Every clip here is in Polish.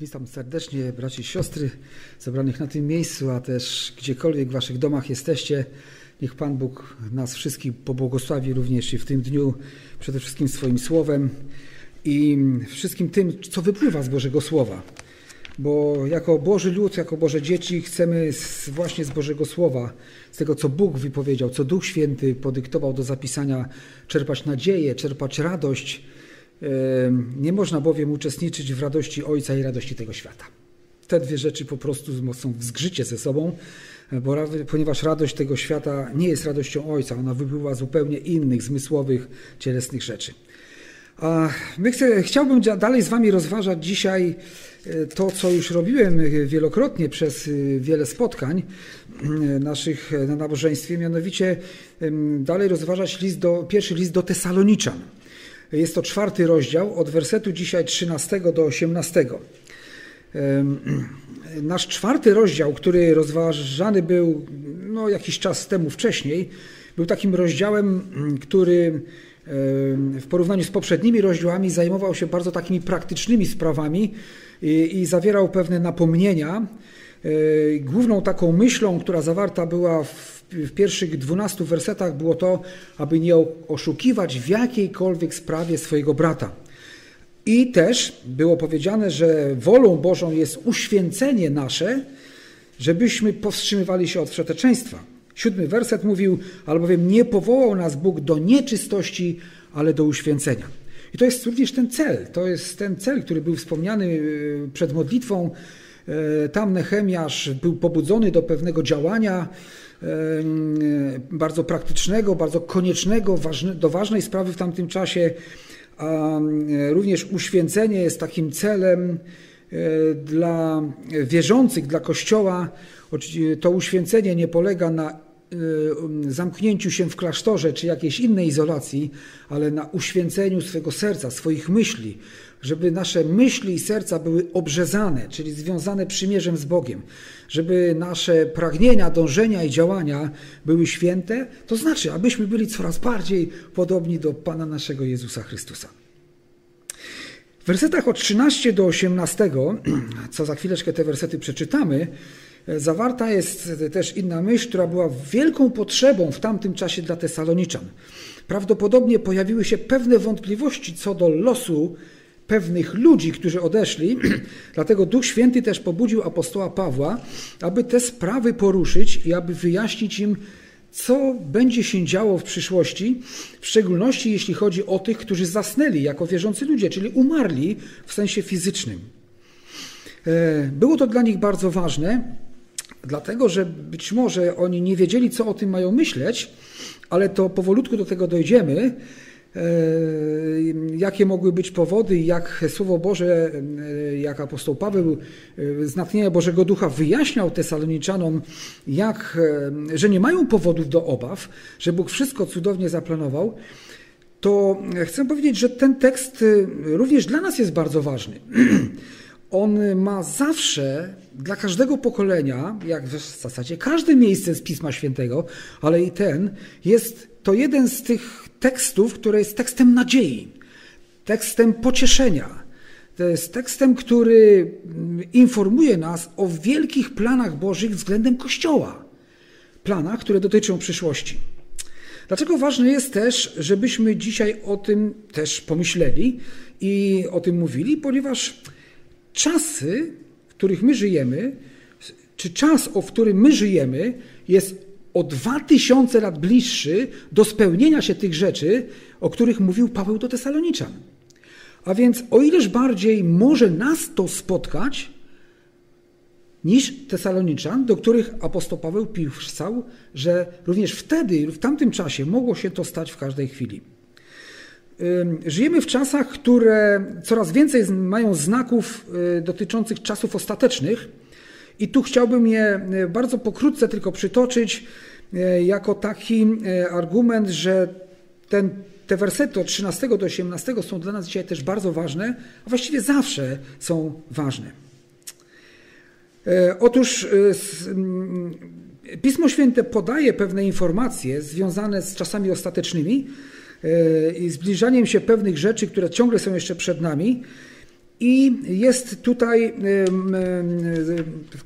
Witam serdecznie braci i siostry zebranych na tym miejscu, a też gdziekolwiek w waszych domach jesteście. Niech Pan Bóg nas wszystkich pobłogosławi również i w tym dniu przede wszystkim swoim słowem i wszystkim tym, co wypływa z Bożego Słowa. Bo jako Boży lud, jako Boże dzieci chcemy właśnie z Bożego Słowa, z tego co Bóg wypowiedział, co Duch Święty podyktował do zapisania, czerpać nadzieję, czerpać radość, nie można bowiem uczestniczyć w radości Ojca i radości tego świata. Te dwie rzeczy po prostu są w zgrzycie ze sobą, bo, ponieważ radość tego świata nie jest radością Ojca, ona wypływa zupełnie innych, zmysłowych, cielesnych rzeczy. A my chcę, chciałbym dalej z Wami rozważać dzisiaj e, to, co już robiłem wielokrotnie przez e, wiele spotkań e, naszych na nabożeństwie, mianowicie dalej rozważać list do, pierwszy list do Tesaloniczan. Jest to czwarty rozdział, od wersetu dzisiaj 13 do 18. Nasz czwarty rozdział, który rozważany był no, jakiś czas temu wcześniej, był takim rozdziałem, który w porównaniu z poprzednimi rozdziałami zajmował się bardzo takimi praktycznymi sprawami i, i zawierał pewne napomnienia. E, główną taką myślą, która zawarta była w w pierwszych dwunastu wersetach było to, aby nie oszukiwać w jakiejkolwiek sprawie swojego brata. I też było powiedziane, że wolą Bożą jest uświęcenie nasze, żebyśmy powstrzymywali się od wszeteczeństwa. Siódmy werset mówił, albowiem nie powołał nas Bóg do nieczystości, ale do uświęcenia. I to jest również ten cel. To jest ten cel, który był wspomniany y, przed modlitwą. E, tam Nehemiasz był pobudzony do pewnego działania, bardzo praktycznego, bardzo koniecznego, do ważnej sprawy w tamtym czasie, a również uświęcenie jest takim celem e, dla wierzących, dla Kościoła. To uświęcenie nie polega na e, zamknięciu się w klasztorze czy jakiejś innej izolacji, ale na uświęceniu swego serca, swoich myśli, żeby nasze myśli i serca były obrzezane, czyli związane przymierzem z Bogiem, żeby nasze pragnienia, dążenia i działania były święte, to znaczy, abyśmy byli coraz bardziej podobni do Pana naszego Jezusa Chrystusa. W wersetach od 13 do 18, co za chwileczkę te wersety przeczytamy, zawarta jest też inna myśl, która była wielką potrzebą w tamtym czasie dla Tesaloniczan. Prawdopodobnie pojawiły się pewne wątpliwości co do losu pewnych ludzi, którzy odeszli. Dlatego Duch Święty też pobudził apostoła Pawła, aby te sprawy poruszyć i aby wyjaśnić im, co będzie się działo w przyszłości, w szczególności jeśli chodzi o tych, którzy zasnęli jako wierzący ludzie, czyli umarli w sensie fizycznym. E, było to dla nich bardzo ważne, dlatego że być może oni nie wiedzieli, co o tym mają myśleć, ale to powolutku do tego dojdziemy. E, jakie mogły być powody, jak Słowo Boże, e, jak apostoł Paweł e, z natchnienia Bożego Ducha wyjaśniał Tesaloniczanom, jak, że nie mają powodów do obaw, że Bóg wszystko cudownie zaplanował, to chcę powiedzieć, że ten tekst również dla nas jest bardzo ważny. On ma zawsze dla każdego pokolenia, jak w zasadzie każde miejsce z Pisma Świętego, ale i ten, jest to jeden z tych tekstów, który jest tekstem nadziei, tekstem pocieszenia. To jest tekstem, który informuje nas o wielkich planach Bożych względem Kościoła. Planach, które dotyczą przyszłości. Dlaczego ważne jest też, żebyśmy dzisiaj o tym też pomyśleli i o tym mówili? Ponieważ czasy, w których my żyjemy, czy czas, o którym my żyjemy, jest o dwa tysiące lat bliższy do spełnienia się tych rzeczy, o których mówił Paweł do Tesaloniczan. A więc o ileż bardziej może nas to spotkać, niż Tesaloniczan, do których apostoł Paweł pisał, że również wtedy, w tamtym czasie mogło się to stać w każdej chwili. Żyjemy w czasach, które coraz więcej mają znaków y, dotyczących czasów ostatecznych, i tu chciałbym je e, bardzo pokrótce tylko przytoczyć e, jako taki e, argument, że ten, te wersety od 13 do 18 są dla nas dzisiaj też bardzo ważne, a właściwie zawsze są ważne. Otóż Pismo Święte podaje pewne informacje związane z czasami ostatecznymi i zbliżaniem się pewnych rzeczy, które ciągle są jeszcze przed nami. I jest tutaj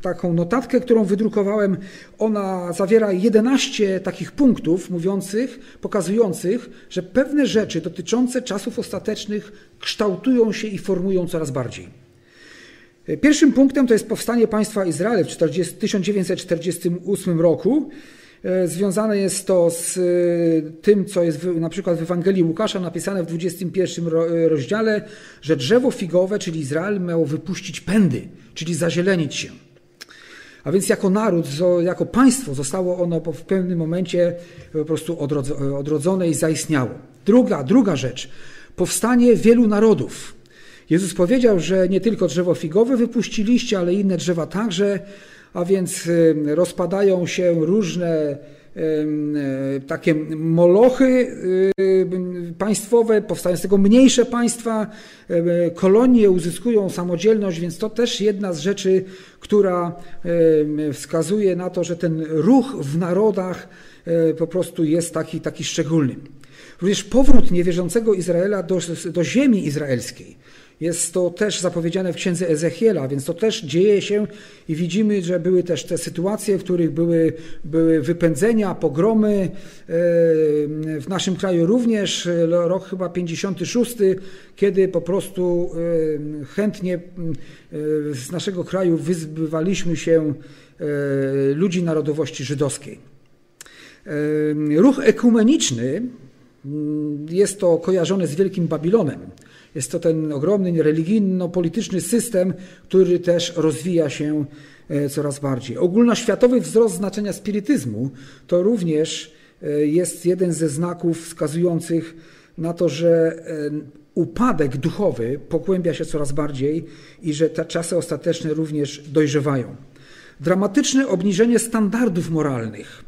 taką notatkę, którą wydrukowałem. Ona zawiera 11 takich punktów mówiących, pokazujących, że pewne rzeczy dotyczące czasów ostatecznych kształtują się i formują coraz bardziej. Pierwszym punktem to jest powstanie państwa Izrael w 1948 roku. E, związane jest to z e, tym, co jest na przykład w Ewangelii Łukasza napisane w 21 e, rozdziale, że drzewo figowe, czyli Izrael, miało wypuścić pędy, czyli zazielenić się. A więc jako naród, jako państwo zostało ono w pewnym momencie po prostu odrodzone i zaistniało. Druga, druga rzecz, powstanie wielu narodów. Jezus powiedział, że nie tylko drzewo figowe wypuściliście, ale inne drzewa także, a więc rozpadają się różne takie molochy państwowe, powstają z tego mniejsze państwa, kolonie uzyskują samodzielność, więc to też jedna z rzeczy, która wskazuje na to, że ten ruch w narodach po prostu jest taki, taki szczególny. Również powrót niewierzącego Izraela do, do ziemi izraelskiej jest to też zapowiedziane w księdze Ezechiela, więc to też dzieje się i widzimy, że były też te sytuacje, w których były, były wypędzenia, pogromy. E, w naszym kraju również e, rok chyba 56, kiedy po prostu e, chętnie z naszego kraju wyzbywaliśmy się ludzi narodowości żydowskiej. Ruch ekumeniczny jest to kojarzone z Wielkim Babilonem. Jest to ten ogromny religijno-polityczny system, który też rozwija się e, coraz bardziej. Ogólnoświatowy wzrost znaczenia spirytyzmu to również e, jest jeden ze znaków wskazujących na to, że e, upadek duchowy pogłębia się coraz bardziej i że te czasy ostateczne również dojrzewają. Dramatyczne obniżenie standardów moralnych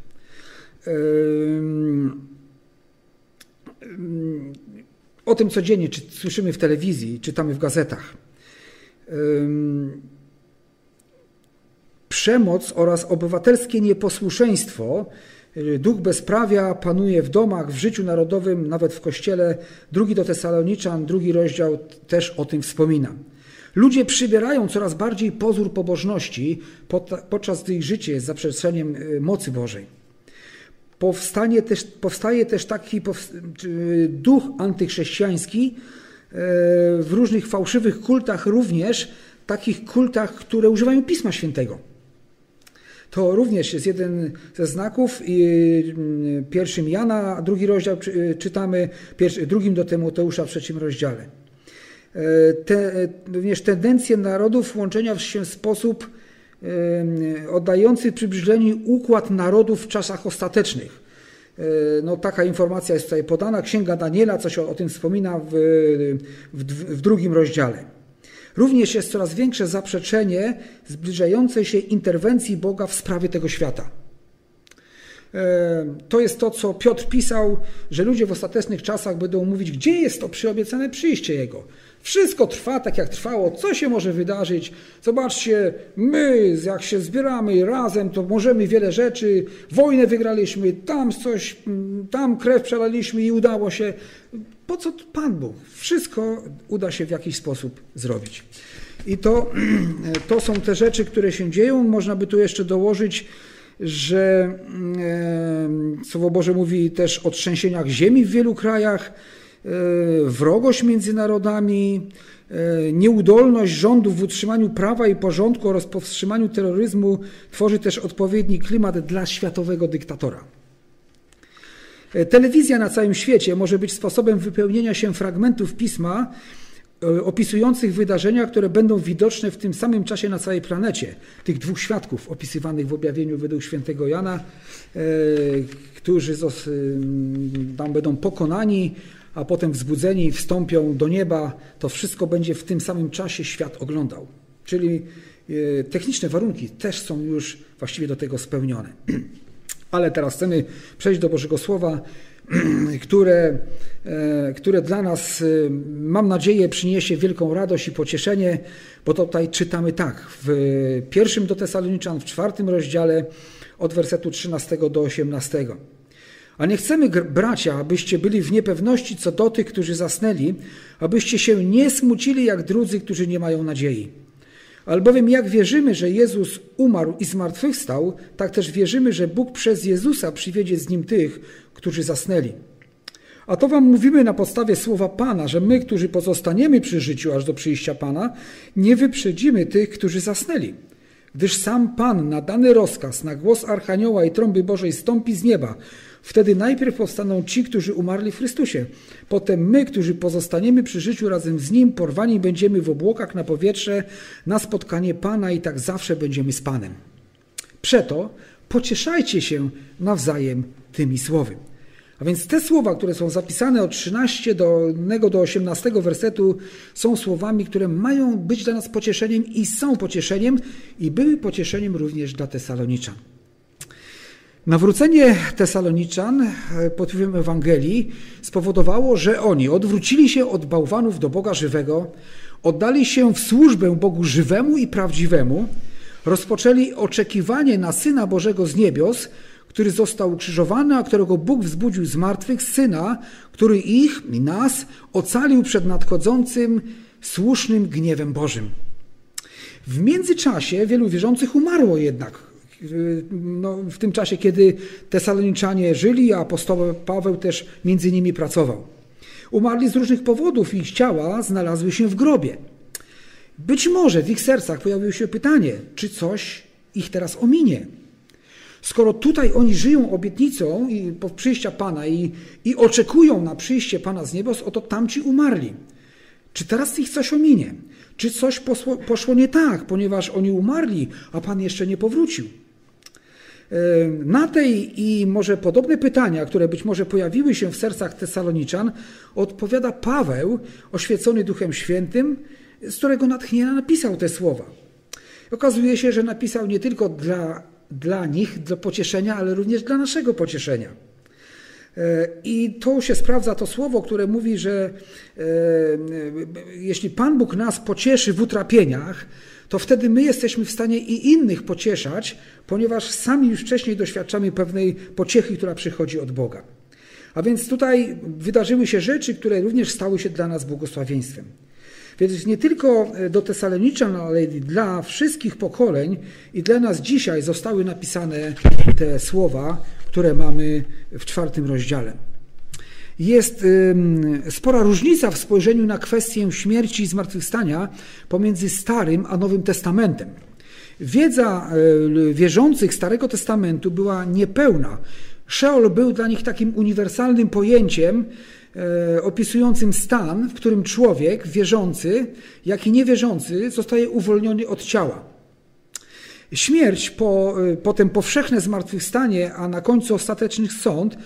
o tym codziennie czy, słyszymy w telewizji, czytamy w gazetach. Przemoc oraz obywatelskie nieposłuszeństwo, y, duch bezprawia panuje w domach, w życiu narodowym, nawet w kościele. Drugi do Tesaloniczan, drugi rozdział też o tym wspomina. Ludzie przybierają coraz bardziej pozór pobożności, podczas gdy ich życie jest zaprzeceniem y, mocy Bożej. Powstanie też, powstaje też taki duch antychrześcijański e, w różnych fałszywych kultach, również takich kultach, które używają Pisma Świętego. To również jest jeden ze znaków. Mm, pierwszym Jana, drugi rozdział czytamy, drugim do Tymoteusza w trzecim rozdziale. E, te, również tendencje narodów łączenia się w sposób oddający przybliżeniu układ narodów w czasach ostatecznych. E, no, taka informacja jest tutaj podana. Księga Daniela coś o, o tym wspomina w, w, w drugim rozdziale. Również jest coraz większe zaprzeczenie zbliżającej się interwencji Boga w sprawie tego świata. E, to jest to, co Piotr pisał, że ludzie w ostatecznych czasach będą mówić, gdzie jest to przyobiecane przyjście Jego. Wszystko trwa tak, jak trwało. Co się może wydarzyć? Zobaczcie, my, jak się zbieramy razem, to możemy wiele rzeczy. Wojnę wygraliśmy, tam coś, tam krew przelaliśmy i udało się. Po co Pan Bóg? Wszystko uda się w jakiś sposób zrobić. I to, to są te rzeczy, które się dzieją. Można by tu jeszcze dołożyć, że Słowo Boże mówi też o trzęsieniach ziemi w wielu krajach E, wrogość między narodami, e, nieudolność rządów w utrzymaniu prawa i porządku oraz powstrzymaniu terroryzmu tworzy też odpowiedni klimat dla światowego dyktatora. E, telewizja na całym świecie może być sposobem wypełnienia się fragmentów pisma opisujących wydarzenia, które będą widoczne w tym samym czasie na całej planecie. Tych dwóch świadków opisywanych w objawieniu według świętego Jana, którzy tam będą pokonani, a potem wzbudzeni wstąpią do nieba, to wszystko będzie w tym samym czasie świat oglądał. Czyli e, techniczne warunki też są już właściwie do tego spełnione. Ale teraz chcemy przejść do Bożego Słowa, które, e, które dla nas, e, mam nadzieję, przyniesie wielką radość i pocieszenie, bo tutaj czytamy tak, w pierwszym do Tesaloniczan, w czwartym rozdziale, od wersetu 13 do 18. A nie chcemy, bracia, abyście byli w niepewności co do tych, którzy zasnęli, abyście się nie smucili jak drudzy, którzy nie mają nadziei. Albowiem jak wierzymy, że Jezus umarł i zmartwychwstał, tak też wierzymy, że Bóg przez Jezusa przywiedzie z nim tych, którzy zasnęli. A to wam mówimy na podstawie słowa Pana, że my, którzy pozostaniemy przy życiu aż do przyjścia Pana, nie wyprzedzimy tych, którzy zasnęli. Gdyż sam Pan na dany rozkaz, na głos Archanioła i trąby Bożej stąpi z nieba, Wtedy najpierw powstaną ci, którzy umarli w Chrystusie. Potem my, którzy pozostaniemy przy życiu razem z Nim, porwani będziemy w obłokach na powietrze na spotkanie Pana i tak zawsze będziemy z Panem. Przeto pocieszajcie się nawzajem tymi słowy. A więc te słowa, które są zapisane od 13 do, do 18 wersetu, są słowami, które mają być dla nas pocieszeniem i są pocieszeniem i były pocieszeniem również dla Tesaloniczan. Nawrócenie Tesaloniczan e, pod wpływem Ewangelii spowodowało, że oni odwrócili się od bałwanów do Boga żywego, oddali się w służbę Bogu żywemu i prawdziwemu, rozpoczęli oczekiwanie na Syna Bożego z niebios, który został ukrzyżowany, a którego Bóg wzbudził z martwych, Syna, który ich i nas ocalił przed nadchodzącym słusznym gniewem Bożym. W międzyczasie wielu wierzących umarło jednak no, w tym czasie, kiedy Tesaloniczanie żyli, a apostoł Paweł też między nimi pracował. Umarli z różnych powodów i ich ciała znalazły się w grobie. Być może w ich sercach pojawiło się pytanie, czy coś ich teraz ominie. Skoro tutaj oni żyją obietnicą i przyjścia Pana i, i oczekują na przyjście Pana z niebos, oto tamci umarli. Czy teraz ich coś ominie? Czy coś posło, poszło nie tak, ponieważ oni umarli, a Pan jeszcze nie powrócił? Na tej i może podobne pytania, które być może pojawiły się w sercach Tesaloniczan, odpowiada Paweł, oświecony Duchem Świętym, z którego natchnienia napisał te słowa. Okazuje się, że napisał nie tylko dla, dla nich, dla pocieszenia, ale również dla naszego pocieszenia. E, I to się sprawdza to słowo, które mówi, że e, jeśli Pan Bóg nas pocieszy w utrapieniach, to wtedy my jesteśmy w stanie i innych pocieszać, ponieważ sami już wcześniej doświadczamy pewnej pociechy, która przychodzi od Boga. A więc tutaj wydarzyły się rzeczy, które również stały się dla nas błogosławieństwem. Więc nie tylko do Tesaloniczan, ale dla wszystkich pokoleń i dla nas dzisiaj zostały napisane te słowa, które mamy w czwartym rozdziale. Jest spora różnica w spojrzeniu na kwestię śmierci i zmartwychwstania pomiędzy Starym a Nowym Testamentem. Wiedza e, wierzących Starego Testamentu była niepełna. Szeol był dla nich takim uniwersalnym pojęciem e, opisującym stan, w którym człowiek wierzący, jak i niewierzący zostaje uwolniony od ciała. Śmierć, po, e, potem powszechne zmartwychwstanie, a na końcu ostateczny sąd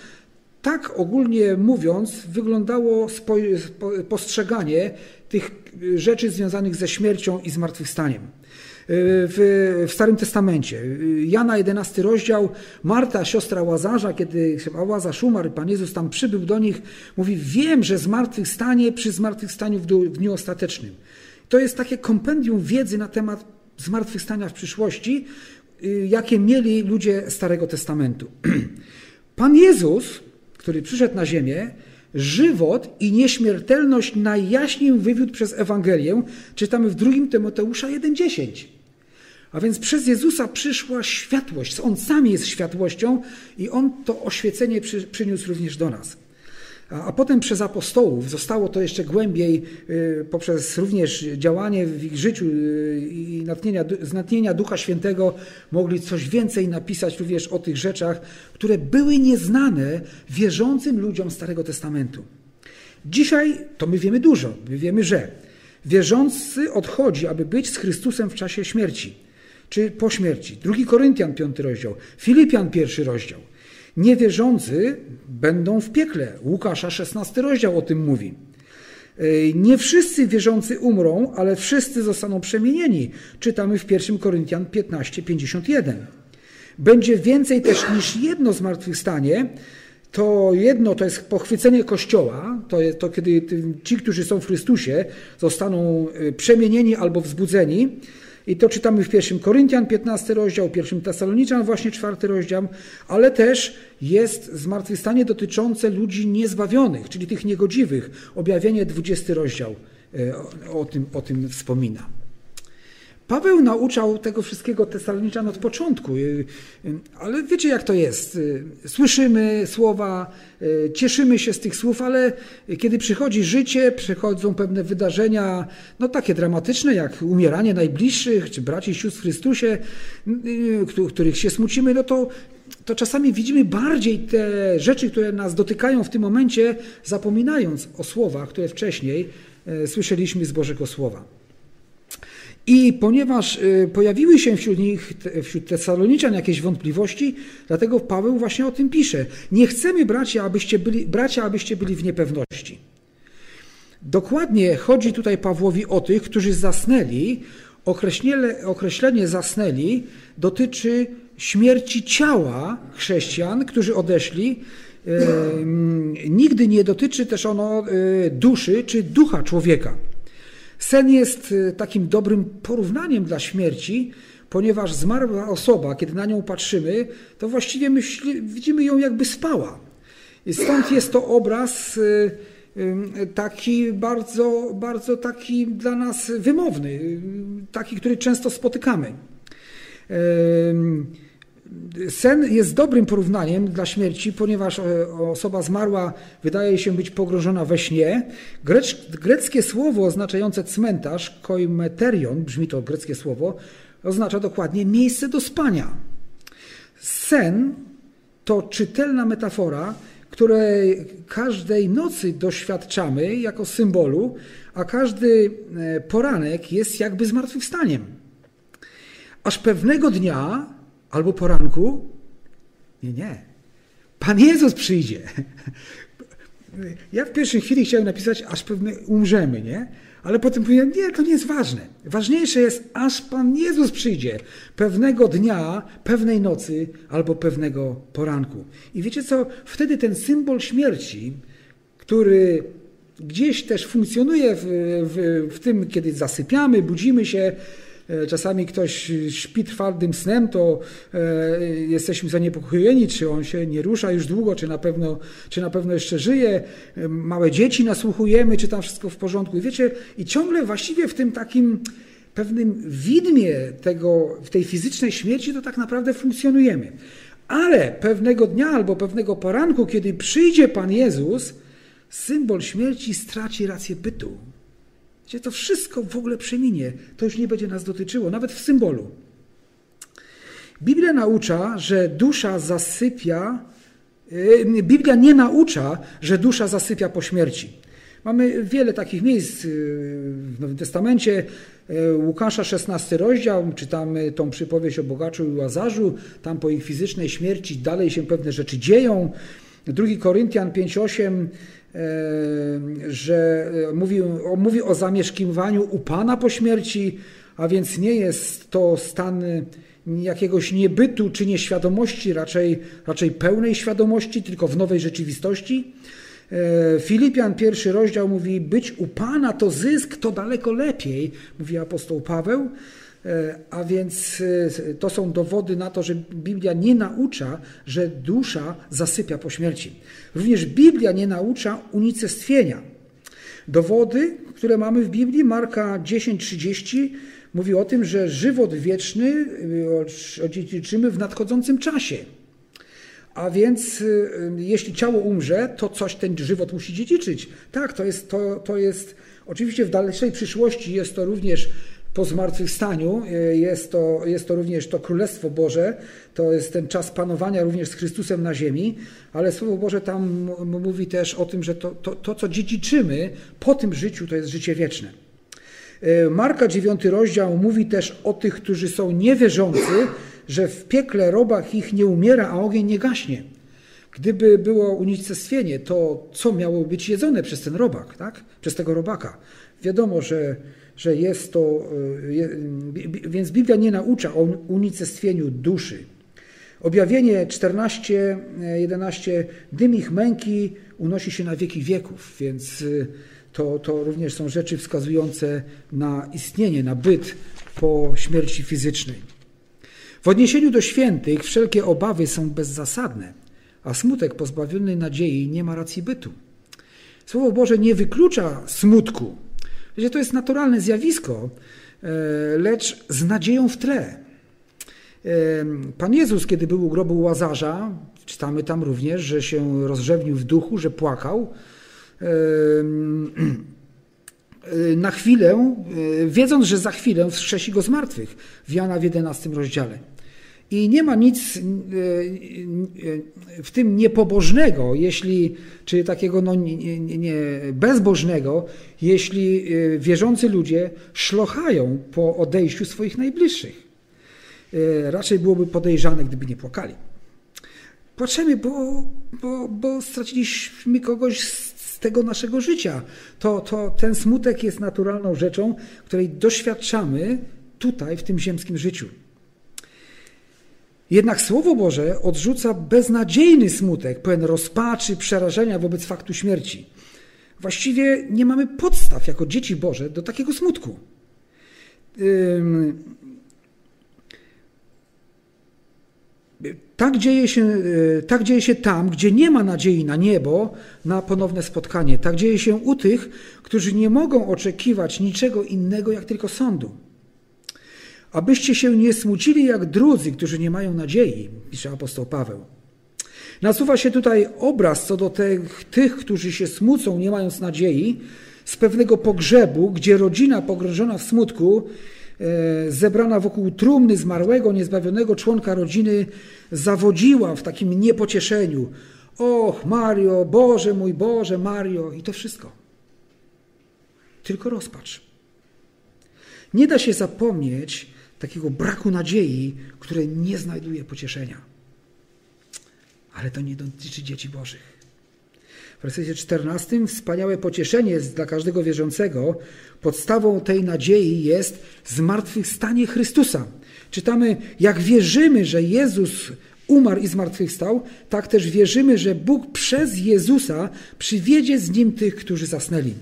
tak ogólnie mówiąc, wyglądało postrzeganie tych rzeczy związanych ze śmiercią i zmartwychwstaniem. W, w Starym Testamencie. Jana 11 rozdział, Marta, siostra Łazarza, kiedy Łazarz umarł, Pan Jezus tam przybył do nich, mówi, wiem, że zmartwychwstanie przy zmartwychwstaniu w dniu ostatecznym. To jest takie kompendium wiedzy na temat zmartwychwstania w przyszłości, jakie mieli ludzie Starego Testamentu. Pan Jezus który przyszedł na ziemię, żywot i nieśmiertelność najjaśniej wywiódł przez Ewangelię, czytamy w 2 Tymoteusza 1,10. A więc przez Jezusa przyszła światłość. On sam jest światłością i On to oświecenie przy, przyniósł również do nas. A potem przez apostołów zostało to jeszcze głębiej y, poprzez również działanie w ich życiu y, i natchnienia, natchnienia Ducha Świętego mogli coś więcej napisać również o tych rzeczach, które były nieznane wierzącym ludziom Starego Testamentu. Dzisiaj to my wiemy dużo. My wiemy, że wierzący odchodzi, aby być z Chrystusem w czasie śmierci, czy po śmierci. Drugi Koryntian, piąty rozdział. Filipian, pierwszy rozdział. Niewierzący będą w piekle. Łukasza 16 rozdział o tym mówi. Nie wszyscy wierzący umrą, ale wszyscy zostaną przemienieni. Czytamy w 1 Koryntian 15, 51. Będzie więcej też niż jedno zmartwychwstanie. To jedno to jest pochwycenie Kościoła, to, jest, to kiedy ci, którzy są w Chrystusie, zostaną y, przemienieni albo wzbudzeni. I to czytamy w pierwszym Koryntian 15 rozdział, pierwszym Tesaloniczan właśnie czwarty rozdział, ale też jest zmartwychwstanie dotyczące ludzi niezbawionych, czyli tych niegodziwych. Objawienie 20 rozdział e, o tym, o tym wspomina. Paweł nauczał tego wszystkiego Tesaloniczan od początku, y, y, ale wiecie jak to jest. Y, słyszymy słowa, cieszymy się z tych słów, ale kiedy przychodzi życie, przychodzą pewne wydarzenia, no takie dramatyczne, jak umieranie najbliższych, czy braci i sióstr w Chrystusie, których się smucimy, no to, to czasami widzimy bardziej te rzeczy, które nas dotykają w tym momencie, zapominając o słowach, które wcześniej słyszeliśmy z Bożego Słowa. I ponieważ y, pojawiły się wśród nich, wśród Tesaloniczan jakieś wątpliwości, dlatego Paweł właśnie o tym pisze. Nie chcemy, bracia, abyście byli, bracia, abyście byli w niepewności. Dokładnie chodzi tutaj Pawłowi o tych, którzy zasnęli. Określenie, określenie zasnęli dotyczy śmierci ciała chrześcijan, którzy odeszli. Nigdy nie dotyczy też ono y, duszy czy ducha człowieka. Sen jest y, takim dobrym porównaniem dla śmierci, ponieważ zmarła osoba, kiedy na nią patrzymy, to właściwie myśli, widzimy ją jakby spała. I stąd jest to obraz y, y, taki bardzo, bardzo taki dla nas wymowny, taki, który często spotykamy. Sen jest dobrym porównaniem dla śmierci, ponieważ e, osoba zmarła wydaje się być pogrążona we śnie. greckie słowo oznaczające cmentarz, koimeterion, brzmi to greckie słowo, oznacza dokładnie miejsce do spania. Sen to czytelna metafora, której każdej nocy doświadczamy jako symbolu, a każdy e, poranek jest jakby zmartwychwstaniem. Aż pewnego dnia albo poranku. Nie, nie. Pan Jezus przyjdzie. Ja w pierwszej chwili chciałem napisać, aż pewnie umrzemy, nie? Ale potem powiedziałem, nie, to nie jest ważne. Ważniejsze jest, aż Pan Jezus przyjdzie pewnego dnia, pewnej nocy albo pewnego poranku. I wiecie co? Wtedy ten symbol śmierci, który gdzieś też funkcjonuje w, w, w tym, kiedy zasypiamy, budzimy się, czasami ktoś śpi trwałym snem, to e, jesteśmy zaniepokojeni, czy on się nie rusza już długo, czy na pewno, czy na pewno jeszcze żyje. E, małe dzieci nasłuchujemy, czy tam wszystko w porządku. I wiecie, i ciągle właściwie w tym takim pewnym widmie tego, w tej fizycznej śmierci, to tak naprawdę funkcjonujemy. Ale pewnego dnia albo pewnego poranku, kiedy przyjdzie Pan Jezus, symbol śmierci straci rację bytu. Gdzie to wszystko w ogóle przeminie, to już nie będzie nas dotyczyło, nawet w symbolu. Biblia naucza, że dusza zasypia, yy, Biblia nie naucza, że dusza zasypia po śmierci. Mamy wiele takich miejsc yy, w Nowym Testamencie. Yy, Łukasza 16 rozdział, czytamy tą przypowieść o bogaczu i łazarzu. Tam po ich fizycznej śmierci dalej się pewne rzeczy dzieją. 2 Koryntian 5,8 że e, mówi, mówi o zamieszkiwaniu u Pana po śmierci, a więc nie jest to stan jakiegoś niebytu czy nieświadomości, raczej, raczej pełnej świadomości, tylko w nowej rzeczywistości. E, Filipian pierwszy rozdział mówi, być u Pana to zysk, to daleko lepiej, mówi apostoł Paweł. E, a więc e, to są dowody na to, że Biblia nie naucza, że dusza zasypia po śmierci. Również Biblia nie naucza unicestwienia. Dowody, które mamy w Biblii, Marka 10:30 mówi o tym, że żywot wieczny e, odziedziczymy w nadchodzącym czasie. A więc jeśli ciało umrze, to coś ten żywot musi dziedziczyć. Tak, to jest, to, to jest oczywiście w dalszej przyszłości jest to również po zmartwychwstaniu e, jest to, jest to również to Królestwo Boże, to jest ten czas panowania również z Chrystusem na ziemi, ale Słowo Boże tam mówi też o tym, że to, to, to co dziedziczymy po tym życiu, to jest życie wieczne. E, Marka 9 rozdział mówi też o tych, którzy są niewierzący, że w piekle robach ich nie umiera, a ogień nie gaśnie. Gdyby było unicestwienie, to co miało być jedzone przez ten robak, tak? przez tego robaka? Wiadomo, że że jest to, e, więc Biblia nie naucza o unicestwieniu duszy. Objawienie 14, 11, dym ich męki unosi się na wieki wieków, więc e, to, to również są rzeczy wskazujące na istnienie, na byt po śmierci fizycznej. W odniesieniu do świętych wszelkie obawy są bezzasadne, a smutek pozbawiony nadziei nie ma racji bytu. Słowo Boże nie wyklucza smutku. Wiecie, to jest naturalne zjawisko, e, lecz z nadzieją w tle. E, Pan Jezus, kiedy był u grobu Łazarza, czytamy tam również, że się rozrzewnił w duchu, że płakał. E, na chwilę, wiedząc, że za chwilę wskrzesi go z martwych, w Jana w 11 rozdziale. I nie ma nic e, e, w tym niepobożnego, jeśli, czy takiego no, nie, nie, bezbożnego, jeśli e, wierzący ludzie szlochają po odejściu swoich najbliższych. Raczej byłoby podejrzane, gdyby nie płakali. Płaczemy, bo, bo, bo straciliśmy kogoś z tego naszego życia. To, to, ten smutek jest naturalną rzeczą, której doświadczamy tutaj, w tym ziemskim życiu. Jednak Słowo Boże odrzuca beznadziejny smutek, pełen rozpaczy, przerażenia wobec faktu śmierci. Właściwie nie mamy podstaw jako dzieci Boże do takiego smutku. Tak dzieje, się, e, tak dzieje się tam, gdzie nie ma nadziei na niebo, na ponowne spotkanie. Tak dzieje się u tych, którzy nie mogą oczekiwać niczego innego, jak tylko sądu abyście się nie smucili jak drudzy, którzy nie mają nadziei, pisze apostoł Paweł. Nasuwa się tutaj obraz co do tych, tych, którzy się smucą, nie mając nadziei, z pewnego pogrzebu, gdzie rodzina pogrążona w smutku, e, zebrana wokół trumny zmarłego, niezbawionego członka rodziny, zawodziła w takim niepocieszeniu. Och, Mario, Boże mój Boże, Mario, i to wszystko. Tylko rozpacz. Nie da się zapomnieć takiego braku nadziei, które nie znajduje pocieszenia. Ale to nie dotyczy dzieci Bożych. W wersecie 14 wspaniałe pocieszenie jest dla każdego wierzącego. Podstawą tej nadziei jest zmartwychwstanie Chrystusa. Czytamy, jak wierzymy, że Jezus umarł i zmartwychwstał, tak też wierzymy, że Bóg przez Jezusa przywiedzie z Nim tych, którzy zasnęli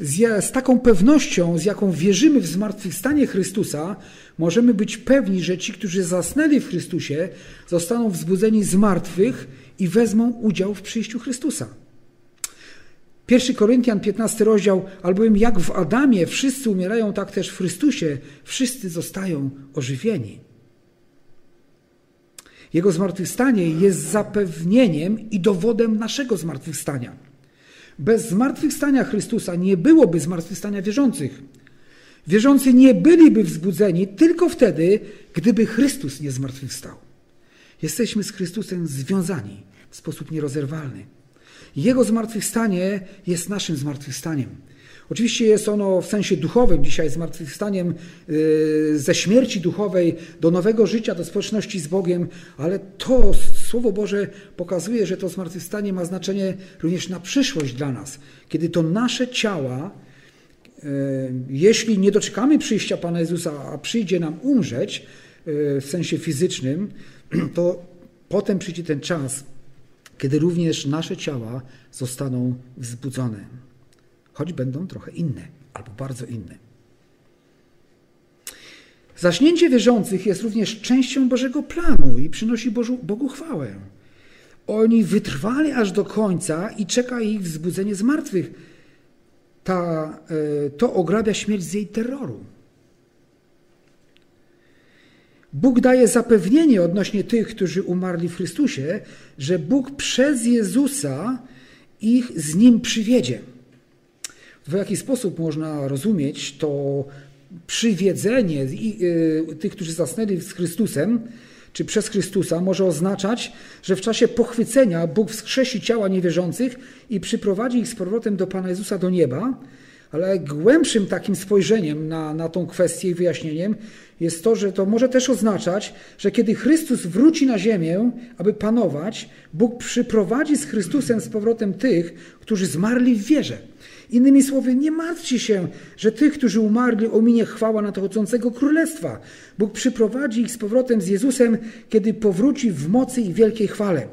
z, z taką pewnością, z jaką wierzymy w zmartwychwstanie Chrystusa, możemy być pewni, że ci, którzy zasnęli w Chrystusie, zostaną wzbudzeni z martwych i wezmą udział w przyjściu Chrystusa. 1 Koryntian 15 rozdział, albowiem jak w Adamie wszyscy umierają, tak też w Chrystusie wszyscy zostają ożywieni. Jego zmartwychwstanie jest zapewnieniem i dowodem naszego zmartwychwstania. Bez zmartwychwstania Chrystusa nie byłoby zmartwychwstania wierzących. Wierzący nie byliby wzbudzeni tylko wtedy, gdyby Chrystus nie zmartwychwstał. Jesteśmy z Chrystusem związani w sposób nierozerwalny. Jego zmartwychwstanie jest naszym zmartwychwstaniem. Oczywiście jest ono w sensie duchowym dzisiaj zmartwychwstaniem y, ze śmierci duchowej do nowego życia, do społeczności z Bogiem, ale to Słowo Boże pokazuje, że to zmartwychwstanie ma znaczenie również na przyszłość dla nas, kiedy to nasze ciała, y, jeśli nie doczekamy przyjścia Pana Jezusa, a przyjdzie nam umrzeć y, w sensie fizycznym, to potem przyjdzie ten czas, kiedy również nasze ciała zostaną wzbudzone choć będą trochę inne albo bardzo inne. Zaśnięcie wierzących jest również częścią Bożego planu i przynosi Bożu, Bogu chwałę. Oni wytrwali aż do końca i czeka ich wzbudzenie z martwych. Ta, e, to ograbia śmierć z jej terroru. Bóg daje zapewnienie odnośnie tych, którzy umarli w Chrystusie, że Bóg przez Jezusa ich z Nim przywiedzie. W jaki sposób można rozumieć to przywiedzenie y, tych, którzy zasnęli z Chrystusem, czy przez Chrystusa, może oznaczać, że w czasie pochwycenia Bóg wskrzesi ciała niewierzących i przyprowadzi ich z powrotem do Pana Jezusa do nieba, ale głębszym takim spojrzeniem na, na tą kwestię i wyjaśnieniem jest to, że to może też oznaczać, że kiedy Chrystus wróci na ziemię, aby panować, Bóg przyprowadzi z Chrystusem z powrotem tych, którzy zmarli w wierze. Innymi słowy, nie martwcie się, że tych, którzy umarli, ominie chwała nadchodzącego królestwa. Bóg przyprowadzi ich z powrotem z Jezusem, kiedy powróci w mocy i wielkiej chwale.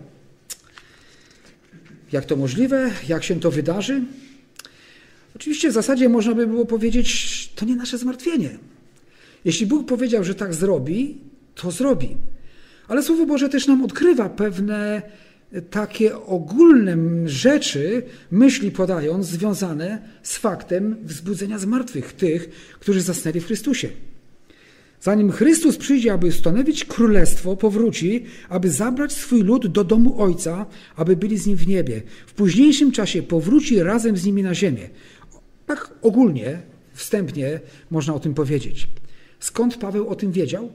Jak to możliwe? Jak się to wydarzy? Oczywiście w zasadzie można by było powiedzieć, to nie nasze zmartwienie. Jeśli Bóg powiedział, że tak zrobi, to zrobi. Ale Słowo Boże też nam odkrywa pewne takie ogólne rzeczy, myśli podając, związane z faktem wzbudzenia zmartwych tych, którzy zasnęli w Chrystusie. Zanim Chrystus przyjdzie, aby ustanowić królestwo, powróci, aby zabrać swój lud do domu Ojca, aby byli z nim w niebie. W późniejszym czasie powróci razem z nimi na ziemię. Tak ogólnie, wstępnie można o tym powiedzieć. Skąd Paweł o tym wiedział?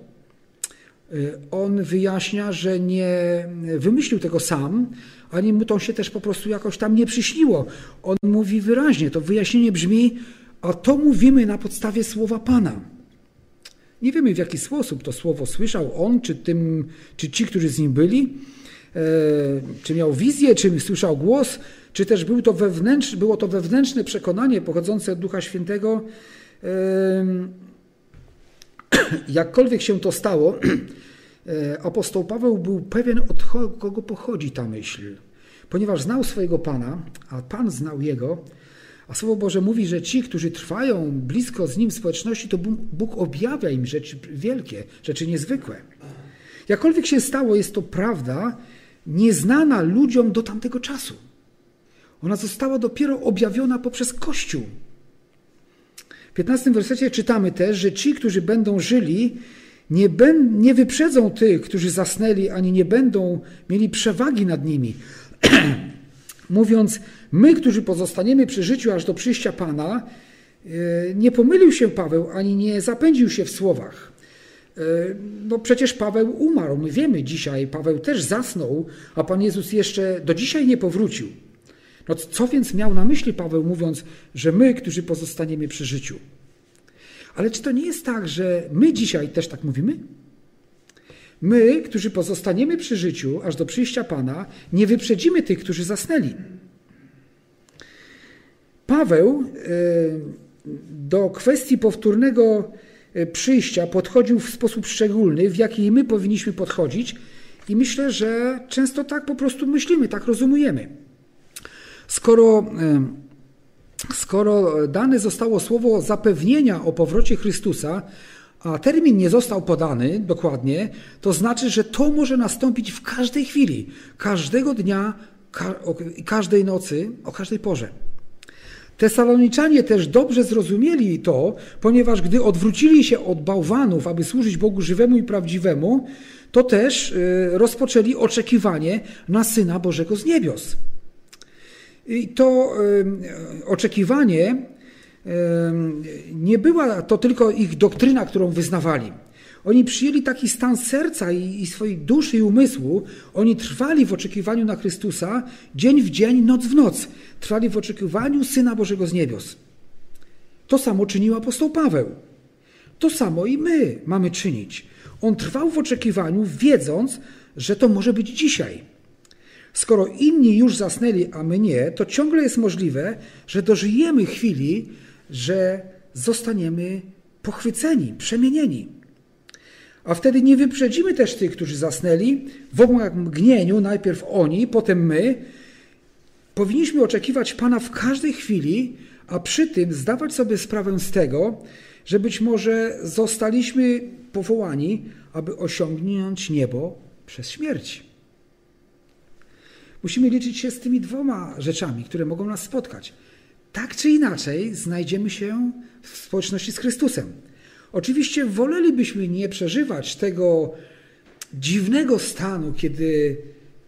Y, on wyjaśnia, że nie wymyślił tego sam, ani mu to się też po prostu jakoś tam nie przyśniło. On mówi wyraźnie, to wyjaśnienie brzmi, a to mówimy na podstawie słowa Pana. Nie wiemy w jaki sposób to słowo słyszał on, czy, tym, czy ci, którzy z nim byli, e, czy miał wizję, czy słyszał głos, czy też był to wewnętrz, było to wewnętrzne przekonanie pochodzące od Ducha Świętego. Jakkolwiek się to stało, e, apostoł Paweł był pewien, od kogo pochodzi ta myśl. Ponieważ znał swojego Pana, a Pan znał jego, a Słowo Boże mówi, że ci, którzy trwają blisko z Nim w społeczności, to Bóg objawia im rzeczy wielkie, rzeczy niezwykłe. Jakkolwiek się stało, jest to prawda nieznana ludziom do tamtego czasu. Ona została dopiero objawiona poprzez Kościół. W 15 wersecie czytamy też, że ci, którzy będą żyli, nie, nie wyprzedzą tych, którzy zasnęli, ani nie będą mieli przewagi nad nimi. Mówiąc, my, którzy pozostaniemy przy życiu aż do przyjścia Pana, e, nie pomylił się Paweł, ani nie zapędził się w słowach. E, no przecież Paweł umarł. My wiemy dzisiaj, Paweł też zasnął, a Pan Jezus jeszcze do dzisiaj nie powrócił. No co więc miał na myśli Paweł, mówiąc, że my, którzy pozostaniemy przy życiu? Ale czy to nie jest tak, że my dzisiaj też tak mówimy? My, którzy pozostaniemy przy życiu aż do przyjścia Pana, nie wyprzedzimy tych, którzy zasnęli. Paweł e, do kwestii powtórnego e, przyjścia podchodził w sposób szczególny, w jaki my powinniśmy podchodzić, i myślę, że często tak po prostu myślimy, tak rozumujemy. Skoro, skoro dane zostało słowo zapewnienia o powrocie Chrystusa, a termin nie został podany dokładnie, to znaczy, że to może nastąpić w każdej chwili, każdego dnia, każdej nocy, o każdej porze. Tesaloniczanie też dobrze zrozumieli to, ponieważ gdy odwrócili się od bałwanów, aby służyć Bogu żywemu i prawdziwemu, to też y, rozpoczęli oczekiwanie na Syna Bożego z niebios. I to oczekiwanie nie była to tylko ich doktryna, którą wyznawali. Oni przyjęli taki stan serca i, i swojej duszy i umysłu. Oni trwali w oczekiwaniu na Chrystusa dzień w dzień, noc w noc. Trwali w oczekiwaniu Syna Bożego z niebios. To samo czynił apostoł Paweł. To samo i my mamy czynić. On trwał w oczekiwaniu, wiedząc, że to może być dzisiaj. Skoro inni już zasnęli, a my nie, to ciągle jest możliwe, że dożyjemy chwili, że zostaniemy pochwyceni, przemienieni. A wtedy nie wyprzedzimy też tych, którzy zasnęli, w mgnieniu, najpierw oni, potem my. Powinniśmy oczekiwać Pana w każdej chwili, a przy tym zdawać sobie sprawę z tego, że być może zostaliśmy powołani, aby osiągnąć niebo przez śmierć. Musimy liczyć się z tymi dwoma rzeczami, które mogą nas spotkać tak czy inaczej znajdziemy się w społeczności z Chrystusem. Oczywiście wolelibyśmy nie przeżywać tego dziwnego stanu, kiedy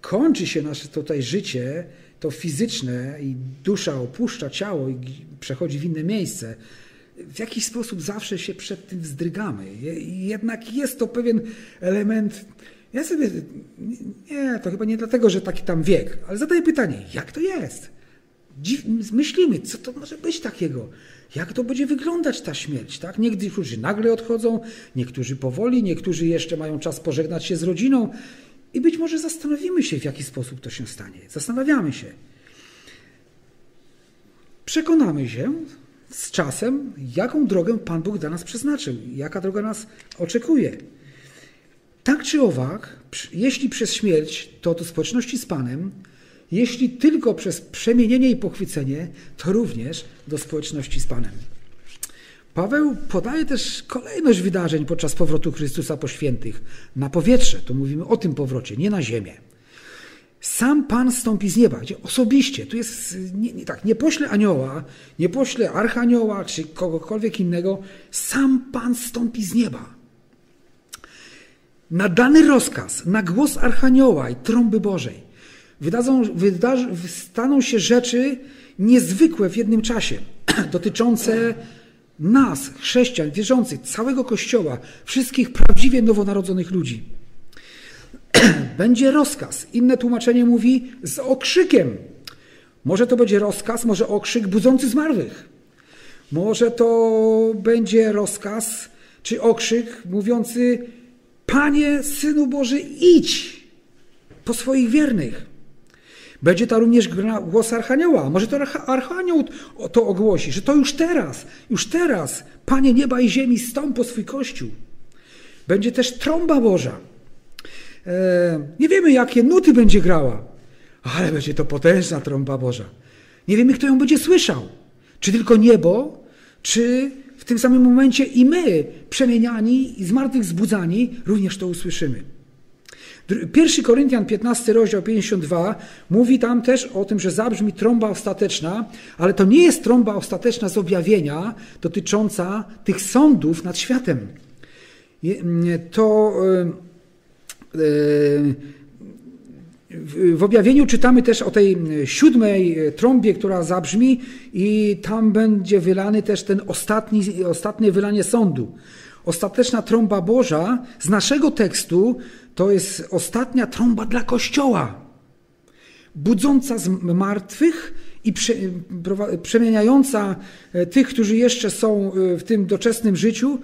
kończy się nasze tutaj życie, to fizyczne i dusza opuszcza ciało i przechodzi w inne miejsce. W jakiś sposób zawsze się przed tym wzdrygamy. Jednak jest to pewien element. Ja sobie. Nie, to chyba nie dlatego, że taki tam wiek, ale zadaję pytanie, jak to jest? myślimy, co to może być takiego? Jak to będzie wyglądać ta śmierć? Tak? Niektórzy nagle odchodzą, niektórzy powoli, niektórzy jeszcze mają czas pożegnać się z rodziną i być może zastanowimy się, w jaki sposób to się stanie. Zastanawiamy się. Przekonamy się z czasem, jaką drogę Pan Bóg dla nas przeznaczył, jaka droga nas oczekuje. Tak czy owak, jeśli przez śmierć, to do społeczności z Panem, jeśli tylko przez przemienienie i pochwycenie, to również do społeczności z Panem. Paweł podaje też kolejność wydarzeń podczas powrotu Chrystusa po świętych na powietrze. Tu mówimy o tym powrocie, nie na ziemię. Sam Pan stąpi z nieba, gdzie osobiście, tu jest nie, nie, tak, nie pośle anioła, nie pośle archanioła czy kogokolwiek innego, sam Pan stąpi z nieba. Na dany rozkaz, na głos archanioła i trąby Bożej wydadzą, staną się rzeczy niezwykłe w jednym czasie, dotyczące nas, chrześcijan, wierzących, całego Kościoła, wszystkich prawdziwie nowonarodzonych ludzi. będzie rozkaz. Inne tłumaczenie mówi z okrzykiem. Może to będzie rozkaz, może okrzyk budzący zmarłych. Może to będzie rozkaz czy okrzyk mówiący: Panie, synu Boży, idź po swoich wiernych. Będzie to również głos Archanioła. Może to Archanioł to ogłosi, że to już teraz, już teraz, Panie nieba i ziemi, stąd po swój Kościół. Będzie też trąba Boża. E, nie wiemy, jakie nuty będzie grała, ale będzie to potężna trąba Boża. Nie wiemy, kto ją będzie słyszał. Czy tylko niebo, czy tym samym momencie i my, przemieniani i zmartwychwzbudzani, również to usłyszymy. 1 Koryntian 15, rozdział 52 mówi tam też o tym, że zabrzmi trąba ostateczna, ale to nie jest trąba ostateczna z objawienia dotycząca tych sądów nad światem. To e, w objawieniu czytamy też o tej siódmej trąbie, która zabrzmi, i tam będzie wylany też ten ostatni, ostatnie wylanie sądu. Ostateczna trąba Boża z naszego tekstu to jest ostatnia trąba dla Kościoła, budząca z martwych i przemieniająca e, tych, którzy jeszcze są e, w tym doczesnym życiu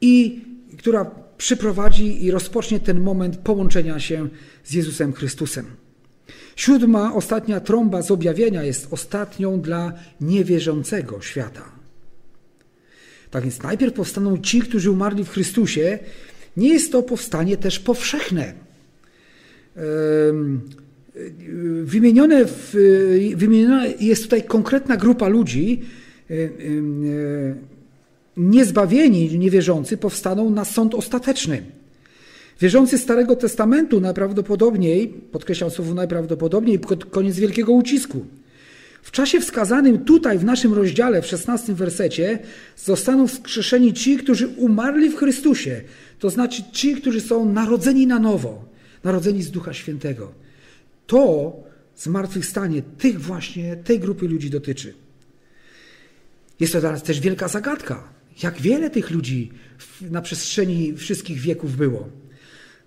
i która przyprowadzi i rozpocznie ten moment połączenia się z Jezusem Chrystusem. Siódma, ostatnia trąba z objawienia jest ostatnią dla niewierzącego świata. Tak więc najpierw powstaną ci, którzy umarli w Chrystusie. Nie jest to powstanie też powszechne. Wymienione w, wymieniona jest tutaj konkretna grupa ludzi, niezbawieni, niewierzący powstaną na sąd ostateczny. Wierzący Starego Testamentu najprawdopodobniej, podkreślam słowo najprawdopodobniej, koniec wielkiego ucisku. W czasie wskazanym tutaj w naszym rozdziale, w 16 wersecie, zostaną wskrzeszeni ci, którzy umarli w Chrystusie, to znaczy ci, którzy są narodzeni na nowo, narodzeni z Ducha Świętego. To zmartwychwstanie tych właśnie, tej grupy ludzi dotyczy. Jest to teraz też wielka zagadka. Jak wiele tych ludzi na przestrzeni wszystkich wieków było?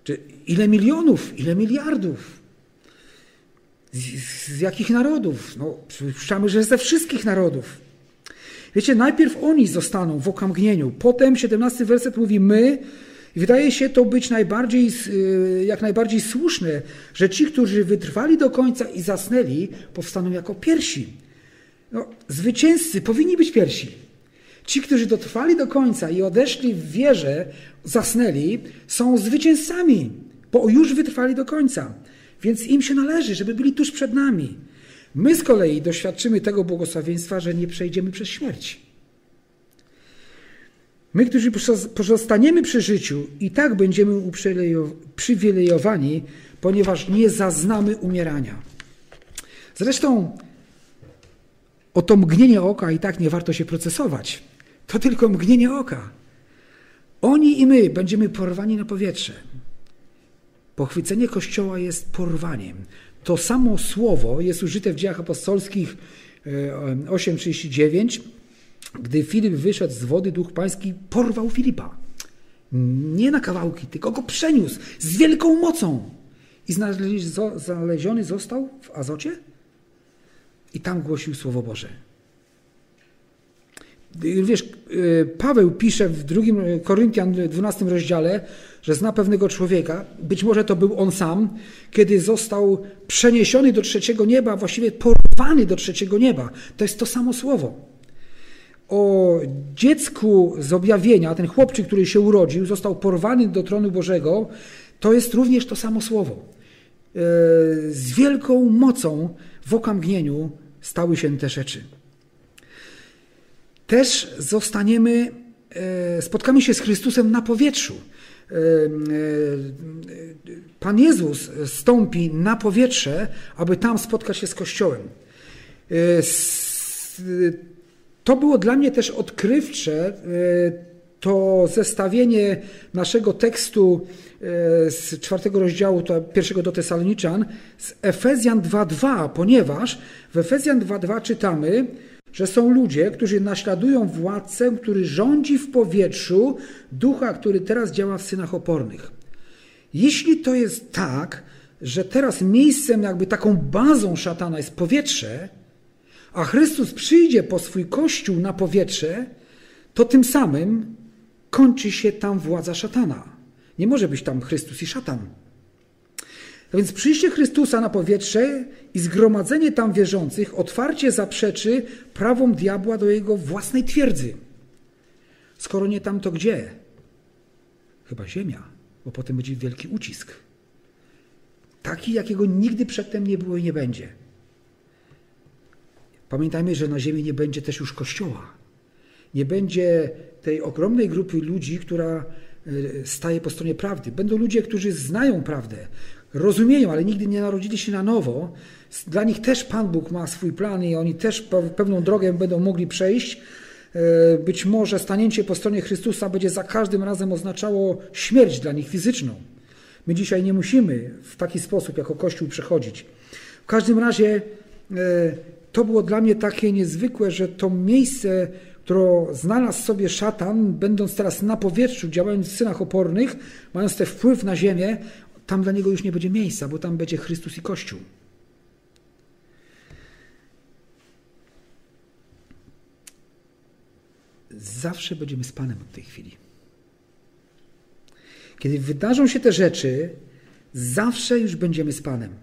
Czy ile milionów, ile miliardów? Z, z jakich narodów? No, przypuszczamy, że ze wszystkich narodów. Wiecie, najpierw oni zostaną w okamgnieniu, potem 17 werset mówi my, i wydaje się to być najbardziej, y, jak najbardziej słuszne, że ci, którzy wytrwali do końca i zasnęli, powstaną jako pierwsi. No, zwycięzcy powinni być pierwsi. Ci, którzy dotrwali do końca i odeszli w wierze, zasnęli, są zwycięzcami, bo już wytrwali do końca. Więc im się należy, żeby byli tuż przed nami. My z kolei doświadczymy tego błogosławieństwa, że nie przejdziemy przez śmierć. My, którzy pozostaniemy przy życiu, i tak będziemy uprzywilejowani, ponieważ nie zaznamy umierania. Zresztą o to mgnienie oka i tak nie warto się procesować. To tylko mgnienie oka. Oni i my będziemy porwani na powietrze. Pochwycenie Kościoła jest porwaniem. To samo słowo jest użyte w dziejach apostolskich 8:39. E, Gdy Filip wyszedł z wody, Duch Pański porwał Filipa. Nie na kawałki, tylko go przeniósł z wielką mocą. I znaleziony został w Azocie i tam głosił Słowo Boże. Wiesz, y, Paweł pisze w drugim Koryntian 12 rozdziale, że zna pewnego człowieka, być może to był on sam, kiedy został przeniesiony do trzeciego nieba, właściwie porwany do trzeciego nieba. To jest to samo słowo. O dziecku z objawienia, ten chłopczyk, który się urodził, został porwany do tronu Bożego, to jest również to samo słowo. Y, z wielką mocą w okamgnieniu stały się te rzeczy. Też zostaniemy, e, spotkamy się z Chrystusem na powietrzu. E, Pan Jezus stąpi na powietrze, aby tam spotkać się z Kościołem. To było dla mnie też odkrywcze, to zestawienie naszego tekstu z czwartego rozdziału, to pierwszego do Tesaloniczan, z Efezjan 2.2, ponieważ w Efezjan 2.2 czytamy, że są ludzie, którzy naśladują władcę, który rządzi w powietrzu, ducha, który teraz działa w synach opornych. Jeśli to jest tak, że teraz miejscem, jakby taką bazą szatana jest powietrze, a Chrystus przyjdzie po swój kościół na powietrze, to tym samym kończy się tam władza szatana. Nie może być tam Chrystus i szatan. A więc przyjście Chrystusa na powietrze i zgromadzenie tam wierzących otwarcie zaprzeczy prawom diabła do jego własnej twierdzy. Skoro nie tam, to gdzie? Chyba ziemia, bo potem będzie wielki ucisk. Taki, jakiego nigdy przedtem nie było i nie będzie. Pamiętajmy, że na ziemi nie będzie też już kościoła. Nie będzie tej ogromnej grupy ludzi, która e, staje po stronie prawdy. Będą ludzie, którzy znają prawdę, rozumieją, ale nigdy nie narodzili się na nowo. Dla nich też Pan Bóg ma swój plan i oni też pewną drogę będą mogli przejść. E, być może stanięcie po stronie Chrystusa będzie za każdym razem oznaczało śmierć dla nich fizyczną. My dzisiaj nie musimy w taki sposób jako Kościół przechodzić. W każdym razie e, to było dla mnie takie niezwykłe, że to miejsce, które znalazł sobie szatan, będąc teraz na powietrzu, działając w synach opornych, mając ten wpływ na ziemię, tam dla niego już nie będzie miejsca, bo tam będzie Chrystus i Kościół. Zawsze będziemy z Panem od tej chwili. Kiedy wydarzą się te rzeczy, zawsze już będziemy z Panem.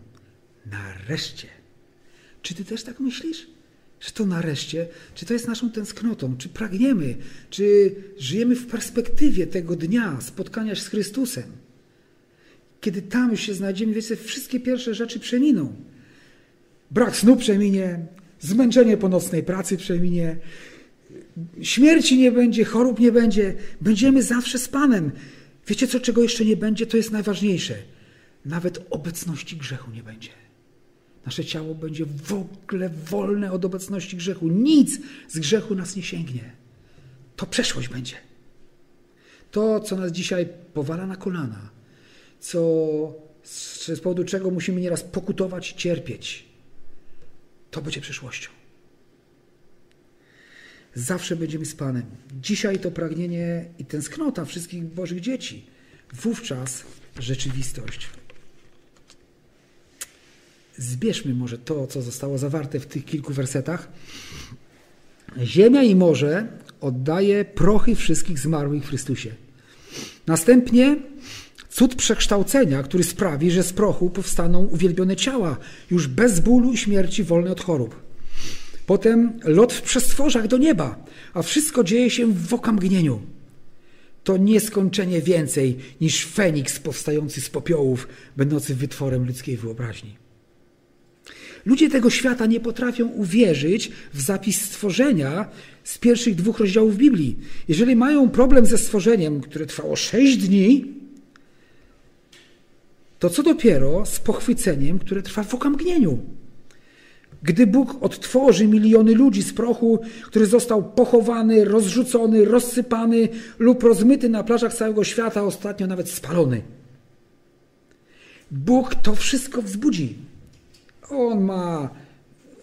Nareszcie. Czy ty też tak myślisz? Że to nareszcie, czy to jest naszą tęsknotą, czy pragniemy, czy żyjemy w perspektywie tego dnia spotkania się z Chrystusem? Kiedy tam już się znajdziemy, wiecie, wszystkie pierwsze rzeczy przeminą. Brak snu przeminie, zmęczenie po nocnej pracy przeminie, śmierci nie będzie, chorób nie będzie. Będziemy zawsze z Panem. Wiecie co, czego jeszcze nie będzie? To jest najważniejsze. Nawet obecności grzechu nie będzie. Nasze ciało będzie w ogóle wolne od obecności grzechu. Nic z grzechu nas nie sięgnie. To przeszłość będzie. To, co nas dzisiaj powala na kolana, co, z powodu czego musimy nieraz pokutować cierpieć, to będzie przyszłością. Zawsze będziemy z Panem. Dzisiaj to pragnienie i tęsknota wszystkich Bożych dzieci. Wówczas rzeczywistość. Zbierzmy może to, co zostało zawarte w tych kilku wersetach. Ziemia i morze oddaje prochy wszystkich zmarłych w Chrystusie. Następnie cud przekształcenia, który sprawi, że z prochu powstaną uwielbione ciała, już bez bólu i śmierci, wolne od chorób. Potem lot w przestworzach do nieba, a wszystko dzieje się w okamgnieniu. To nieskończenie więcej niż Feniks powstający z popiołów, będący wytworem ludzkiej wyobraźni. Ludzie tego świata nie potrafią uwierzyć w zapis stworzenia z pierwszych dwóch rozdziałów Biblii. Jeżeli mają problem ze stworzeniem, które trwało sześć dni, to co dopiero z pochwyceniem, które trwa w okamgnieniu. Gdy Bóg odtworzy miliony ludzi z prochu, który został pochowany, rozrzucony, rozsypany lub rozmyty na plażach całego świata, ostatnio nawet spalony. Bóg to wszystko wzbudzi. On ma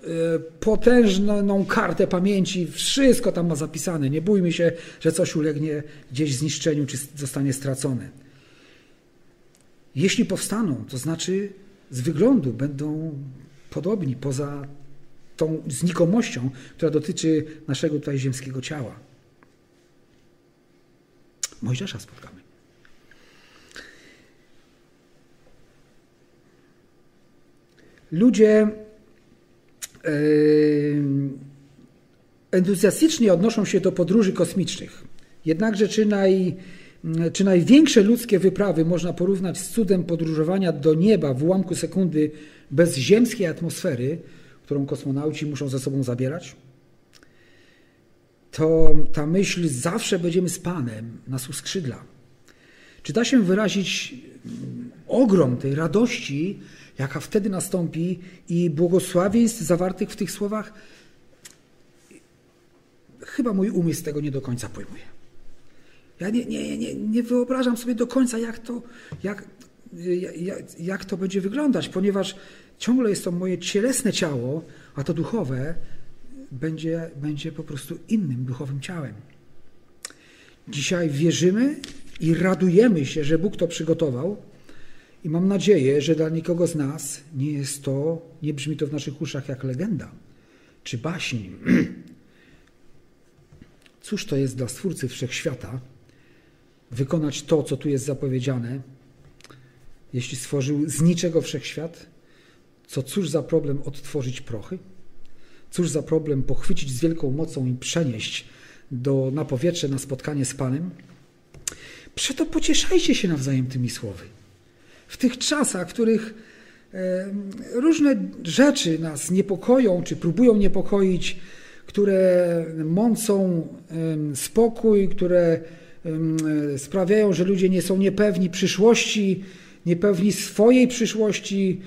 e, potężną kartę pamięci, wszystko tam ma zapisane. Nie bójmy się, że coś ulegnie gdzieś zniszczeniu czy zostanie stracone. Jeśli powstaną, to znaczy z wyglądu będą podobni poza tą znikomością, która dotyczy naszego tutaj ziemskiego ciała. Mojżesza spotkamy. Ludzie entuzjastycznie odnoszą się do podróży kosmicznych. Jednakże czy, naj, czy największe ludzkie wyprawy można porównać z cudem podróżowania do nieba w ułamku sekundy bez ziemskiej atmosfery, którą kosmonauci muszą ze sobą zabierać? to ta myśl zawsze będziemy z Panem nas uskrzydla. Czy da się wyrazić mm, ogrom tej radości, jaka wtedy nastąpi i błogosławieństw zawartych w tych słowach? Chyba mój umysł tego nie do końca pojmuje. Ja nie, nie, nie, nie wyobrażam sobie do końca, jak to, jak, jak, jak to będzie wyglądać, ponieważ ciągle jest to moje cielesne ciało, a to duchowe będzie, będzie po prostu innym duchowym ciałem. Dzisiaj wierzymy i radujemy się, że Bóg to przygotował. I mam nadzieję, że dla nikogo z nas nie jest to, nie brzmi to w naszych uszach jak legenda czy baśń. Cóż to jest dla Stwórcy Wszechświata wykonać to, co tu jest zapowiedziane, jeśli stworzył z niczego Wszechświat? Co cóż za problem odtworzyć prochy? Cóż za problem pochwycić z wielką mocą i przenieść do, na powietrze, na spotkanie z Panem? Przeto pocieszajcie się nawzajem tymi słowy. W tych czasach, w których e, różne rzeczy nas niepokoją, czy próbują niepokoić, które mącą e, spokój, które sprawiają, że ludzie nie są niepewni przyszłości, niepewni swojej przyszłości.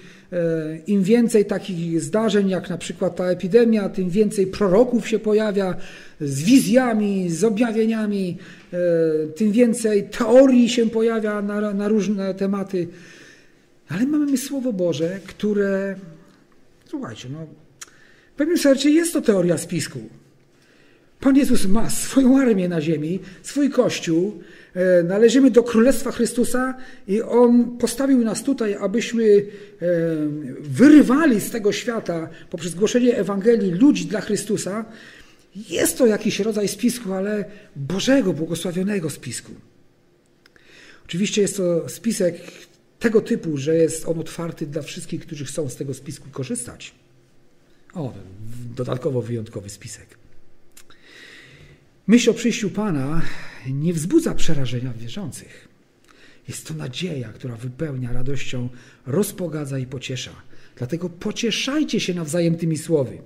Im więcej takich zdarzeń, jak na przykład ta epidemia, tym więcej proroków się pojawia z wizjami, z objawieniami, tym więcej teorii się pojawia na, na różne tematy. Ale mamy Słowo Boże, które, słuchajcie, no, w pewnym sensie jest to teoria spisku. Pan Jezus ma swoją armię na ziemi, swój Kościół, e, należymy do Królestwa Chrystusa i On postawił nas tutaj, abyśmy e, wyrywali z tego świata poprzez głoszenie Ewangelii ludzi dla Chrystusa. Jest to jakiś rodzaj spisku, ale Bożego, błogosławionego spisku. Oczywiście jest to spisek tego typu, że jest on otwarty dla wszystkich, którzy chcą z tego spisku korzystać. O, dodatkowo wyjątkowy spisek. Myśl o przyjściu Pana nie wzbudza przerażenia wierzących. Jest to nadzieja, która wypełnia radością, rozpogadza i pociesza. Dlatego pocieszajcie się nawzajem tymi słowy.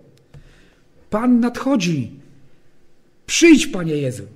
Pan nadchodzi. Przyjdź, Panie Jezu.